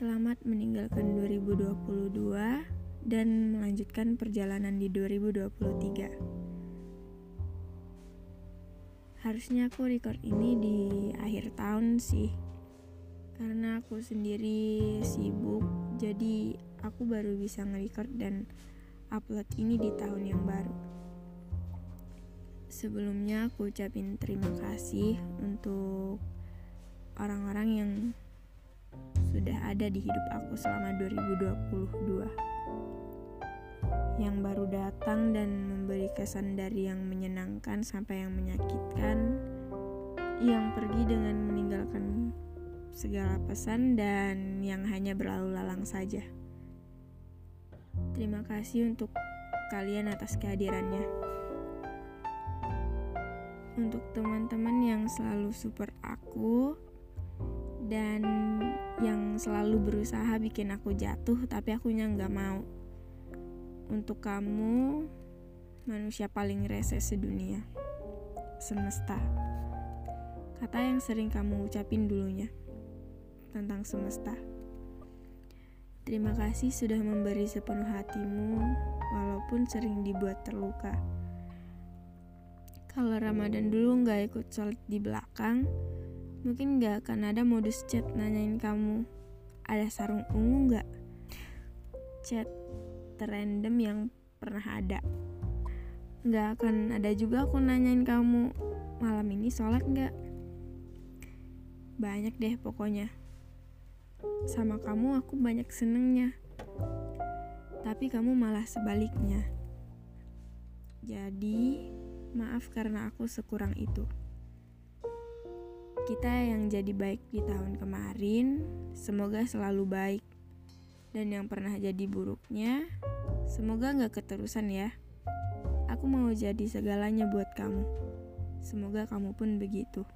Selamat meninggalkan 2022 dan melanjutkan perjalanan di 2023. Harusnya aku record ini di akhir tahun sih. Karena aku sendiri sibuk, jadi aku baru bisa nge-record dan upload ini di tahun yang baru. Sebelumnya aku ucapin terima kasih untuk orang-orang yang ada di hidup aku selama 2022 yang baru datang dan memberi kesan dari yang menyenangkan sampai yang menyakitkan. Yang pergi dengan meninggalkan segala pesan dan yang hanya berlalu lalang saja. Terima kasih untuk kalian atas kehadirannya. Untuk teman-teman yang selalu support aku dan selalu berusaha bikin aku jatuh tapi akunya nggak mau. Untuk kamu manusia paling rese sedunia. Semesta. Kata yang sering kamu ucapin dulunya tentang semesta. Terima kasih sudah memberi sepenuh hatimu walaupun sering dibuat terluka. Kalau Ramadan dulu nggak ikut sholat di belakang Mungkin gak akan ada modus chat nanyain kamu Ada sarung ungu gak? Chat terrandom yang pernah ada. Gak akan ada juga aku nanyain kamu Malam ini sholat gak? Banyak deh pokoknya. Sama kamu aku banyak senengnya. Tapi kamu malah sebaliknya. Jadi maaf karena aku sekurang itu kita yang jadi baik di tahun kemarin, semoga selalu baik. Dan yang pernah jadi buruknya, semoga gak keterusan ya. Aku mau jadi segalanya buat kamu. Semoga kamu pun begitu.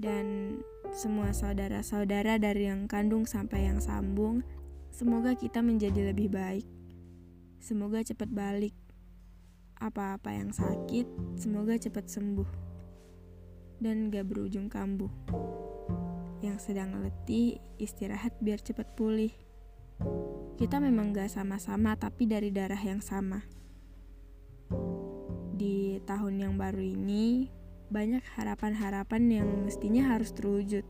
Dan semua saudara-saudara dari yang kandung sampai yang sambung, semoga kita menjadi lebih baik. Semoga cepat balik. Apa-apa yang sakit, semoga cepat sembuh dan gak berujung kambuh. Yang sedang letih, istirahat biar cepat pulih. Kita memang gak sama-sama, tapi dari darah yang sama. Di tahun yang baru ini, banyak harapan-harapan yang mestinya harus terwujud.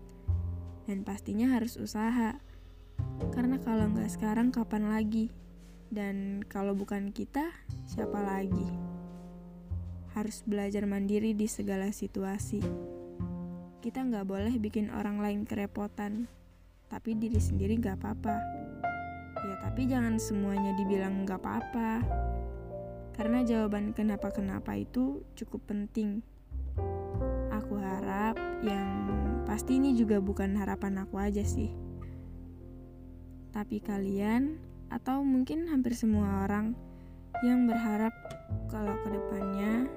Dan pastinya harus usaha. Karena kalau nggak sekarang, kapan lagi? Dan kalau bukan kita, siapa lagi? Harus belajar mandiri di segala situasi. Kita nggak boleh bikin orang lain kerepotan, tapi diri sendiri nggak apa-apa. Ya tapi jangan semuanya dibilang nggak apa-apa, karena jawaban kenapa-kenapa itu cukup penting. Aku harap yang pasti ini juga bukan harapan aku aja sih. Tapi kalian, atau mungkin hampir semua orang, yang berharap kalau ke depannya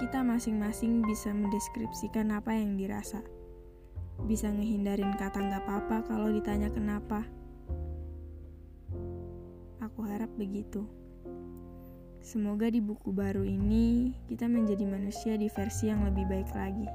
kita masing-masing bisa mendeskripsikan apa yang dirasa. Bisa ngehindarin kata nggak apa-apa kalau ditanya kenapa. Aku harap begitu. Semoga di buku baru ini kita menjadi manusia di versi yang lebih baik lagi.